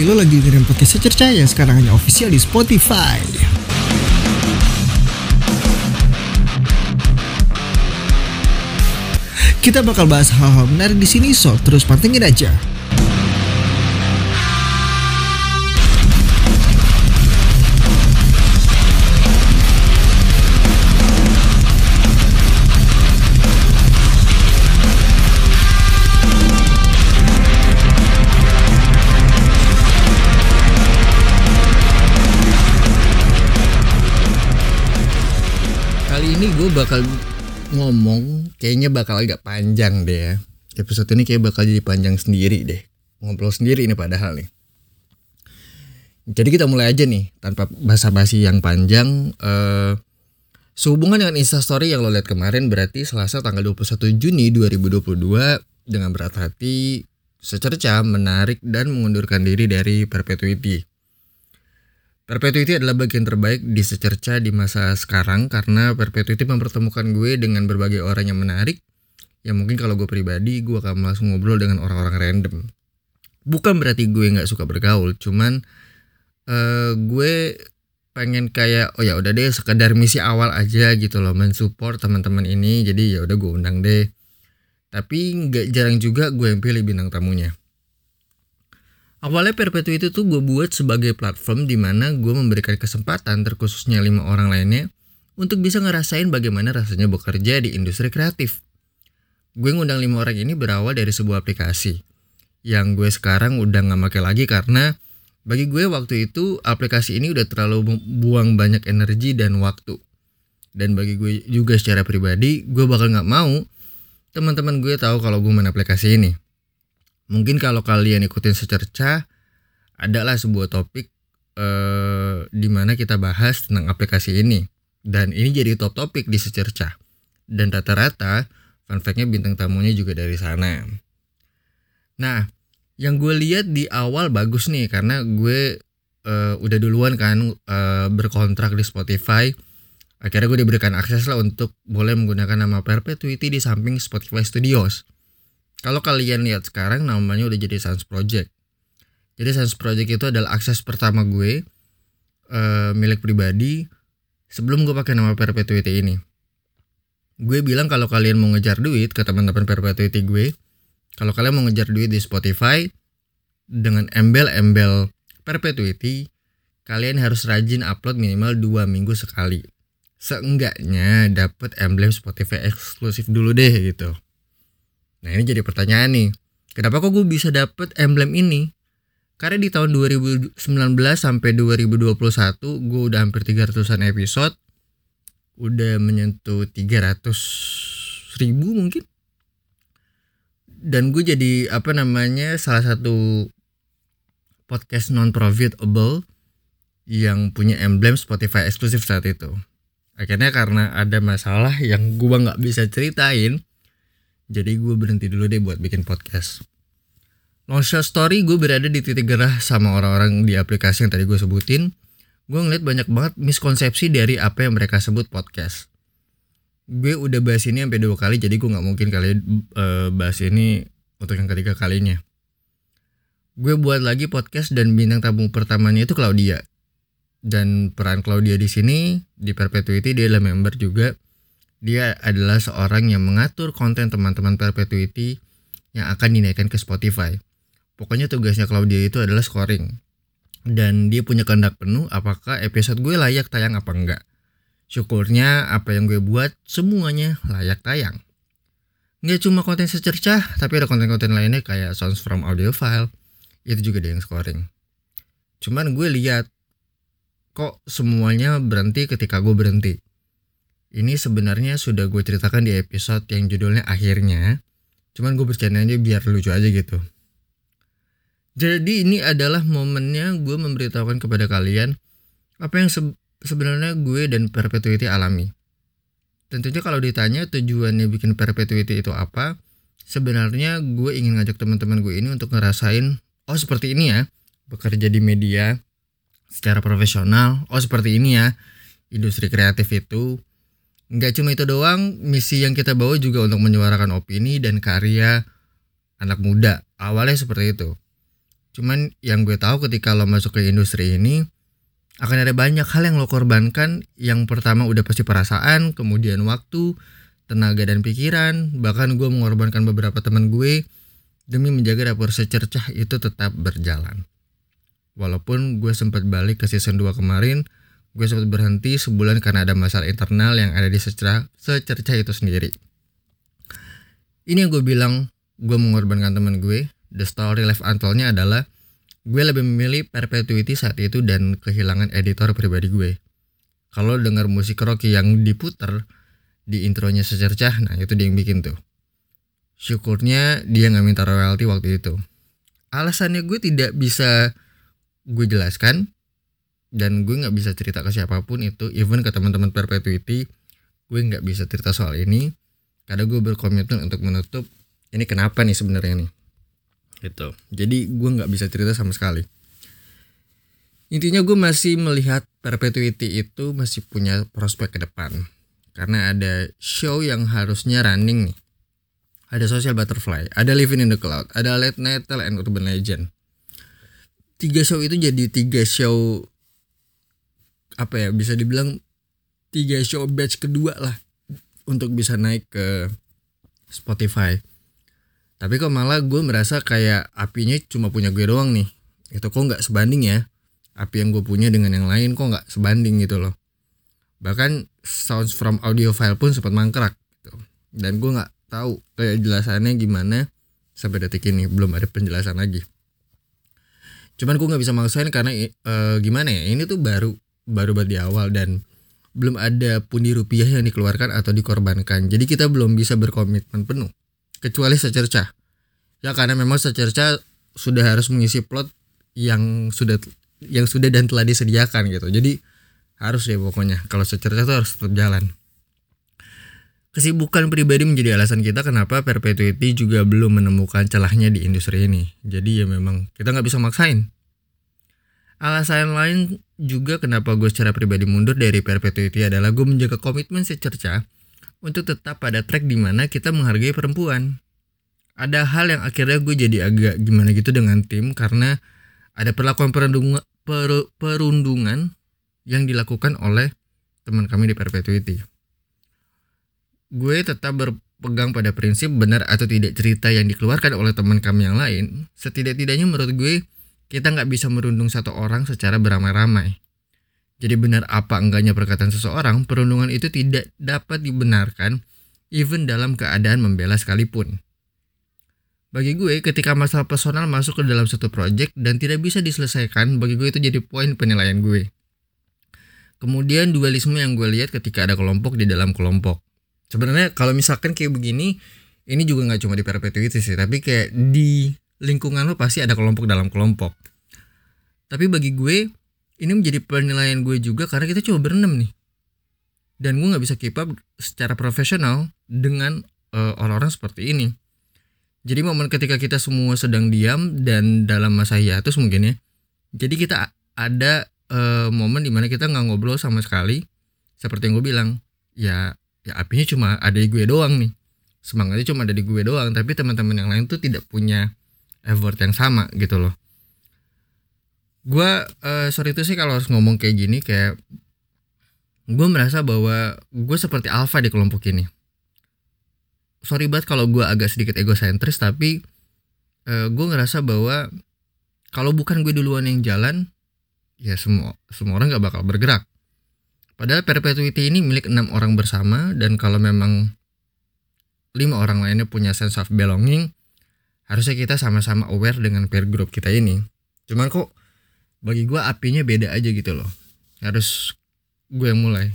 Hai, lo lagi dengerin podcast Secerca yang sekarang hanya official di Spotify. Kita bakal bahas hal-hal menarik di sini, so terus pantengin aja. Kayaknya bakal agak panjang deh ya. Episode ini kayak bakal jadi panjang sendiri deh. Ngobrol sendiri ini padahal nih. Jadi kita mulai aja nih tanpa basa-basi yang panjang. Eh, sehubungan dengan instastory yang lo lihat kemarin berarti Selasa tanggal 21 Juni 2022 dengan berat hati secerca menarik dan mengundurkan diri dari perpetuity. Perpetuity adalah bagian terbaik di secerca di masa sekarang karena Perpetuity mempertemukan gue dengan berbagai orang yang menarik yang mungkin kalau gue pribadi gue akan langsung ngobrol dengan orang-orang random. Bukan berarti gue nggak suka bergaul, cuman eh gue pengen kayak oh ya udah deh sekedar misi awal aja gitu loh mensupport teman-teman ini jadi ya udah gue undang deh. Tapi nggak jarang juga gue yang pilih bintang tamunya. Awalnya Perpetuity itu tuh gue buat sebagai platform di mana gue memberikan kesempatan terkhususnya lima orang lainnya untuk bisa ngerasain bagaimana rasanya bekerja di industri kreatif. Gue ngundang lima orang ini berawal dari sebuah aplikasi yang gue sekarang udah nggak pakai lagi karena bagi gue waktu itu aplikasi ini udah terlalu buang banyak energi dan waktu. Dan bagi gue juga secara pribadi gue bakal nggak mau teman-teman gue tahu kalau gue main aplikasi ini. Mungkin kalau kalian ikutin secerca adalah sebuah topik eh, di mana kita bahas tentang aplikasi ini dan ini jadi top topik di secerca dan rata-rata fun fact-nya bintang tamunya juga dari sana. Nah, yang gue lihat di awal bagus nih karena gue eh, udah duluan kan eh, berkontrak di Spotify. Akhirnya gue diberikan akses lah untuk boleh menggunakan nama Perpetuity di samping Spotify Studios. Kalau kalian lihat sekarang namanya udah jadi Sans Project. Jadi Sans Project itu adalah akses pertama gue eh, milik pribadi sebelum gue pakai nama Perpetuity ini. Gue bilang kalau kalian mau ngejar duit ke teman-teman Perpetuity gue, kalau kalian mau ngejar duit di Spotify dengan embel-embel Perpetuity, kalian harus rajin upload minimal dua minggu sekali. Seenggaknya dapat emblem Spotify eksklusif dulu deh gitu. Nah ini jadi pertanyaan nih, kenapa kok gue bisa dapet emblem ini? Karena di tahun 2019 sampai 2021 gue udah hampir 300an episode, udah menyentuh 300 ribu mungkin. Dan gue jadi apa namanya salah satu podcast non profitable yang punya emblem Spotify eksklusif saat itu. Akhirnya karena ada masalah yang gue nggak bisa ceritain, jadi gue berhenti dulu deh buat bikin podcast. Long short story gue berada di titik gerah sama orang-orang di aplikasi yang tadi gue sebutin. Gue ngeliat banyak banget miskonsepsi dari apa yang mereka sebut podcast. Gue udah bahas ini sampai dua kali jadi gue nggak mungkin kali uh, bahas ini untuk yang ketiga kalinya. Gue buat lagi podcast dan bintang tamu pertamanya itu Claudia. Dan peran Claudia di sini di Perpetuity dia adalah member juga dia adalah seorang yang mengatur konten teman-teman Perpetuity yang akan dinaikkan ke Spotify. Pokoknya tugasnya Claudia itu adalah scoring. Dan dia punya kehendak penuh apakah episode gue layak tayang apa enggak. Syukurnya apa yang gue buat semuanya layak tayang. Nggak cuma konten secercah, tapi ada konten-konten lainnya kayak Sounds from Audio File. Itu juga dia yang scoring. Cuman gue lihat kok semuanya berhenti ketika gue berhenti ini sebenarnya sudah gue ceritakan di episode yang judulnya akhirnya. Cuman gue bercanda aja biar lucu aja gitu. Jadi ini adalah momennya gue memberitahukan kepada kalian apa yang se sebenarnya gue dan Perpetuity alami. Tentunya kalau ditanya tujuannya bikin Perpetuity itu apa, sebenarnya gue ingin ngajak teman-teman gue ini untuk ngerasain, oh seperti ini ya, bekerja di media secara profesional, oh seperti ini ya, industri kreatif itu Nggak cuma itu doang, misi yang kita bawa juga untuk menyuarakan opini dan karya anak muda. Awalnya seperti itu. Cuman yang gue tahu ketika lo masuk ke industri ini akan ada banyak hal yang lo korbankan. Yang pertama udah pasti perasaan, kemudian waktu, tenaga dan pikiran. Bahkan gue mengorbankan beberapa teman gue demi menjaga dapur secercah itu tetap berjalan. Walaupun gue sempat balik ke season 2 kemarin, gue sempat berhenti sebulan karena ada masalah internal yang ada di secercah, secercah itu sendiri. Ini yang gue bilang, gue mengorbankan teman gue. The story left untold-nya adalah gue lebih memilih perpetuity saat itu dan kehilangan editor pribadi gue. Kalau dengar musik Rocky yang diputer di intronya secercah, nah itu dia yang bikin tuh. Syukurnya dia nggak minta royalti waktu itu. Alasannya gue tidak bisa gue jelaskan dan gue nggak bisa cerita ke siapa pun itu. Even ke teman-teman perpetuity gue nggak bisa cerita soal ini. Karena gue berkomitmen untuk menutup ini kenapa nih sebenarnya nih. Gitu. Jadi gue nggak bisa cerita sama sekali. Intinya gue masih melihat perpetuity itu masih punya prospek ke depan. Karena ada show yang harusnya running nih. Ada social butterfly ada living in the cloud ada late night tale and urban legend. Tiga show itu jadi tiga show apa ya bisa dibilang tiga show batch kedua lah untuk bisa naik ke Spotify. Tapi kok malah gue merasa kayak apinya cuma punya gue doang nih. Itu kok nggak sebanding ya. Api yang gue punya dengan yang lain kok nggak sebanding gitu loh. Bahkan sounds from audio file pun sempat mangkrak gitu. Dan gue nggak tahu kayak jelasannya gimana sampai detik ini belum ada penjelasan lagi cuman gue nggak bisa maksain karena e, gimana ya ini tuh baru baru baru di awal dan belum ada pundi rupiah yang dikeluarkan atau dikorbankan. Jadi kita belum bisa berkomitmen penuh. Kecuali secerca ya karena memang secerca sudah harus mengisi plot yang sudah yang sudah dan telah disediakan gitu. Jadi harus ya pokoknya. Kalau secerca tuh harus tetap jalan. Kesibukan pribadi menjadi alasan kita kenapa perpetuity juga belum menemukan celahnya di industri ini. Jadi ya memang kita nggak bisa maksain. Alasan lain juga kenapa gue secara pribadi mundur dari perpetuity adalah gue menjaga komitmen secerca untuk tetap pada track di mana kita menghargai perempuan. Ada hal yang akhirnya gue jadi agak gimana gitu dengan tim karena ada perlakuan perundungan, per, perundungan yang dilakukan oleh teman kami di perpetuity gue tetap berpegang pada prinsip benar atau tidak cerita yang dikeluarkan oleh teman kami yang lain. Setidak-tidaknya menurut gue kita nggak bisa merundung satu orang secara beramai-ramai. Jadi benar apa enggaknya perkataan seseorang, perundungan itu tidak dapat dibenarkan even dalam keadaan membela sekalipun. Bagi gue, ketika masalah personal masuk ke dalam satu project dan tidak bisa diselesaikan, bagi gue itu jadi poin penilaian gue. Kemudian dualisme yang gue lihat ketika ada kelompok di dalam kelompok sebenarnya kalau misalkan kayak begini ini juga nggak cuma di perpetuity sih tapi kayak di lingkungan lo pasti ada kelompok dalam kelompok. Tapi bagi gue ini menjadi penilaian gue juga karena kita coba berenam nih. Dan gue nggak bisa keep up secara profesional dengan uh, orang-orang seperti ini. Jadi momen ketika kita semua sedang diam dan dalam masa hiatus mungkin ya jadi kita ada uh, momen di mana kita nggak ngobrol sama sekali. Seperti yang gue bilang ya ya apinya cuma ada di gue doang nih. Semangatnya cuma ada di gue doang tapi teman-teman yang lain tuh tidak punya effort yang sama gitu loh. Gue uh, sorry itu sih kalau harus ngomong kayak gini kayak gue merasa bahwa gue seperti alpha di kelompok ini. Sorry banget kalau gue agak sedikit egosentris tapi uh, gue ngerasa bahwa kalau bukan gue duluan yang jalan ya semua semua orang nggak bakal bergerak. Padahal perpetuity ini milik enam orang bersama dan kalau memang lima orang lainnya punya sense of belonging, harusnya kita sama-sama aware dengan peer group kita ini. Cuman kok bagi gue apinya beda aja gitu loh. Harus gue yang mulai.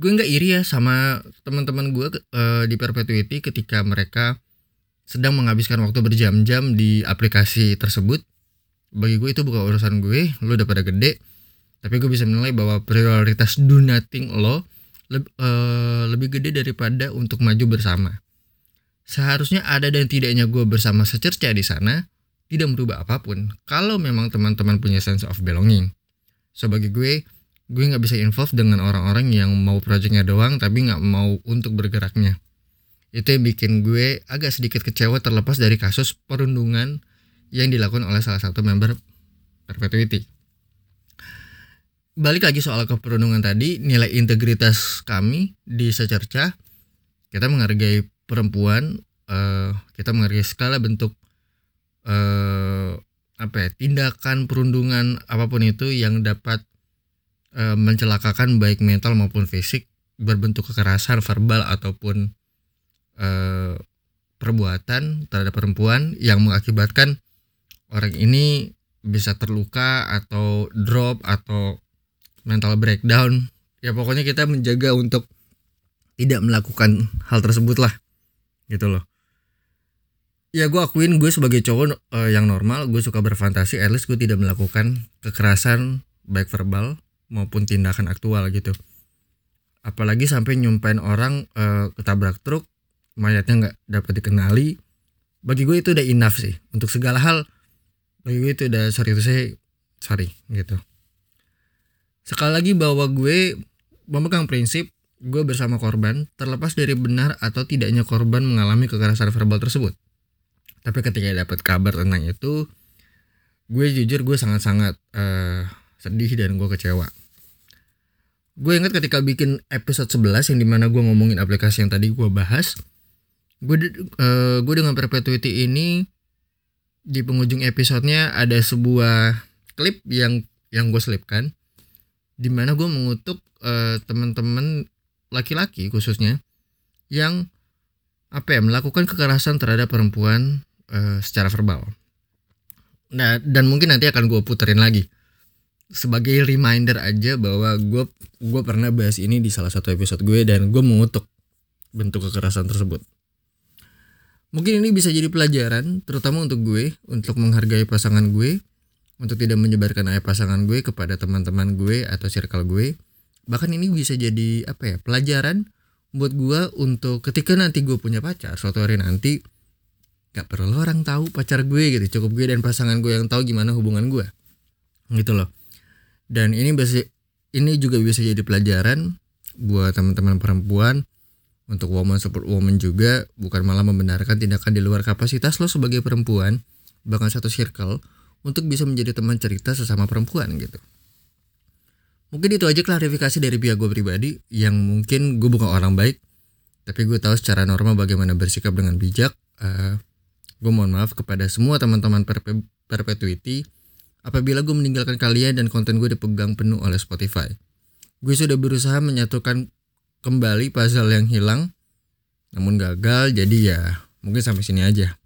Gue nggak iri ya sama teman-teman gue uh, di perpetuity ketika mereka sedang menghabiskan waktu berjam-jam di aplikasi tersebut. Bagi gue itu bukan urusan gue, lu udah pada gede, tapi gue bisa menilai bahwa prioritas do nothing lo lebih, uh, eh, lebih gede daripada untuk maju bersama seharusnya ada dan tidaknya gue bersama secerca di sana tidak merubah apa pun kalau memang teman-teman punya sense of belonging. Sebagai gue gue nggak bisa involve dengan orang-orang yang mau projectnya doang tapi nggak mau untuk bergeraknya. Itu yang bikin gue agak sedikit kecewa terlepas dari kasus perundungan yang dilakukan oleh salah satu member perpetuity. Balik lagi soal keperundungan tadi nilai integritas kami di secerca kita menghargai perempuan uh, kita menghargai segala bentuk uh, apa ya tindakan perundungan apa pun itu yang dapat uh, mencelakakan baik mental maupun fisik berbentuk kekerasan verbal ataupun uh, perbuatan terhadap perempuan yang mengakibatkan orang ini bisa terluka atau drop atau mental breakdown. Ya pokoknya kita menjaga untuk tidak melakukan hal tersebut lah gitu loh. Ya gue akuin gue sebagai cowok uh, yang normal gue suka berfantasi at least gue tidak melakukan kekerasan baik verbal maupun tindakan aktual gitu. Apalagi sampai nyumpain orang uh, ketabrak truk mayatnya nggak dapat dikenali. Bagi gue itu udah enough sih untuk segala hal. Bagi gue itu udah sorry itu saya sorry gitu. Sekali lagi bahwa gue memegang prinsip gue bersama korban terlepas dari benar atau tidaknya korban mengalami kekerasan verbal tersebut. Tapi ketika dapat kabar tentang itu gue jujur gue sangat-sangat uh, sedih dan gue kecewa. Gue ingat ketika bikin episode 11 yang di mana gue ngomongin aplikasi yang tadi gue bahas gue uh, gue dengan perpetuity ini di penghujung episodenya ada sebuah klip yang yang gue selipkan di mana gue mengutuk uh, teman-teman laki-laki khususnya yang apa ya melakukan kekerasan terhadap perempuan uh, secara verbal. Nah, dan mungkin nanti akan gue puterin lagi sebagai reminder aja bahwa gue gue pernah bahas ini di salah satu episode gue dan gue mengutuk bentuk kekerasan tersebut. Mungkin ini bisa jadi pelajaran terutama untuk gue untuk menghargai pasangan gue, untuk tidak menyebarkan aib pasangan gue kepada teman-teman gue atau circle gue. Bahkan ini bisa jadi apa ya pelajaran buat gue untuk ketika nanti gue punya pacar suatu hari nanti gak perlu orang tahu pacar gue gitu cukup gue dan pasangan gue yang tahu gimana hubungan gue gitu loh. Dan ini bisa ini juga bisa jadi pelajaran buat teman-teman perempuan untuk woman support woman juga bukan malah membenarkan tindakan di luar kapasitas lo sebagai perempuan bahkan satu circle untuk bisa menjadi teman cerita sesama perempuan gitu mungkin itu aja klarifikasi dari pihak gue pribadi yang mungkin gue bukan orang baik tapi gue tahu secara normal bagaimana bersikap dengan bijak uh, Gue mohon maaf kepada semua teman-teman perpe Perpetuity apabila gue meninggalkan kalian dan konten gue dipegang penuh oleh Spotify. Gue sudah berusaha menyatukan kembali puzzle yang hilang, namun gagal jadi ya mungkin sampai sini aja.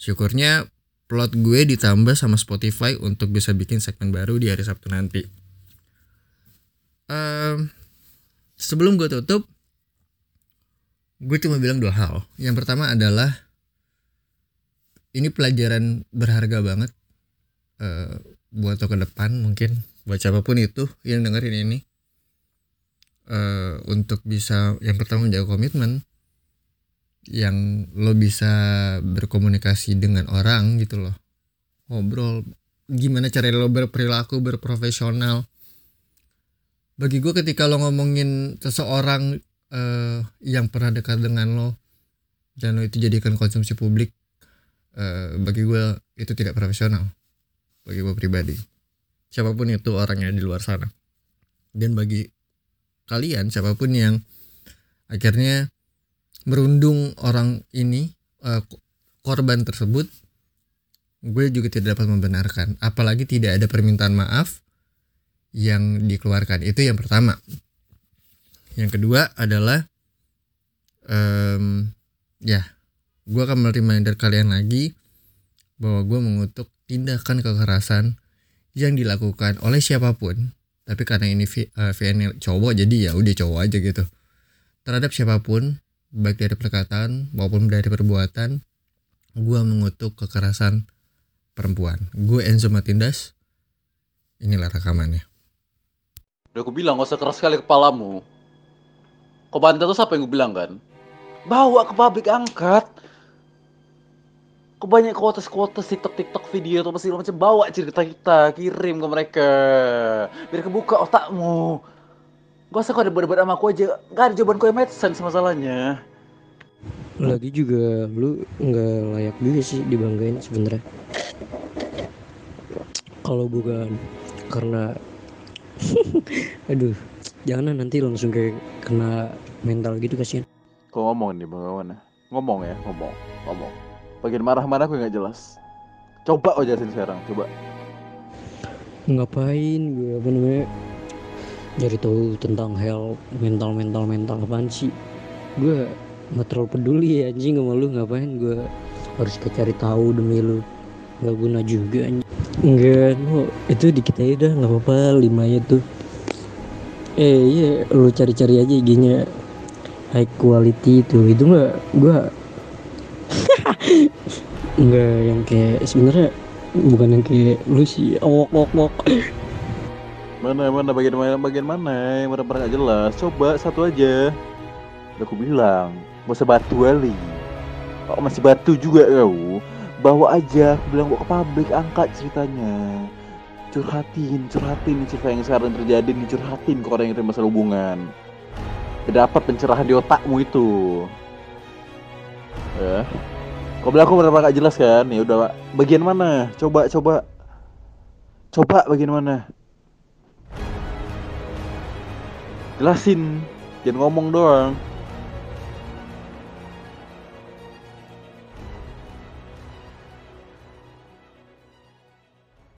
Syukurnya plot gue ditambah sama Spotify untuk bisa bikin segmen baru di hari Sabtu nanti. Um, sebelum gue tutup, gue cuma bilang dua hal. Yang pertama adalah ini pelajaran berharga banget uh, buat lo ke depan mungkin buat siapa pun itu yang dengerin ini uh, untuk bisa yang pertama menjaga komitmen yang lo bisa berkomunikasi dengan orang gitu loh ngobrol gimana cara lo berperilaku berprofesional bagi gue ketika lo ngomongin seseorang uh, yang pernah dekat dengan lo dan lo itu jadikan konsumsi publik uh, bagi gue itu tidak profesional. Bagi gue pribadi. Siapa pun itu orangnya di luar sana. Dan bagi kalian siapa pun yang akhirnya merundung orang ini uh, korban tersebut gue juga tidak dapat membenarkan. Apalagi tidak ada permintaan maaf yang dikeluarkan. Itu yang pertama. Yang kedua adalah um, ya gue akan reminder kalian lagi bahwa gue mengutuk tindakan kekerasan yang dilakukan oleh siapa pun. Tapi karena ini uh, VN cowok jadi ya udah cowok aja gitu. Terhadap siapa pun baik dari perkataan maupun dari perbuatan gue mengutuk kekerasan perempuan. Gue Enzo Matindas inilah rekamannya udah aku bilang gak usah keras sekali kepalamu. Kau bantai tuh siapa yang gue bilang kan? Bawa ke pabrik angkat. Kok banyak kuotas-kuotas TikTok-TikTok video atau masih macam. Bawa cerita kita kirim ke mereka. Biar kebuka otakmu. Gak usah kau ada debat sama aku aja. Gak ada jawaban kau yang make sense masalahnya. Lagi juga lu nggak layak juga sih dibanggain sebenarnya. Kalau bukan karena aduh jangan nanti langsung kayak kena mental gitu kasihan Kau ngomong nih bagaimana? Ngomong ya, ngomong, ngomong. Bagian marah-marah gue nggak jelas. Coba kau jelasin sekarang, coba. ngapain gue apa namanya nyari tahu tentang hal mental mental mental apaan sih gue nggak terlalu peduli ya anjing sama lu ngapain gue harus cari tahu demi lu nggak guna juga enggak no itu dikit aja dah nggak apa-apa lima ya tuh eh iya lu cari-cari aja IG-nya high quality itu itu nggak gue nggak yang kayak sebenarnya bukan yang kayak lu sih wok wok wok Mana, mana, bagian mana, bagian mana yang benar-benar nggak jelas. Coba satu aja. Aku bilang, gak usah batu kali. Kok masih batu juga kau? Bawa aja, bilang bawa ke publik, angkat ceritanya. Curhatin, curhatin cerita yang sekarang terjadi nih, curhatin ke orang yang masalah hubungan. Dapat pencerahan di otakmu itu. Ya. Kau bilang aku benar-benar gak jelas kan? Ya udah, bagian mana? Coba, coba. Coba bagian mana? Jelasin, jangan ngomong doang.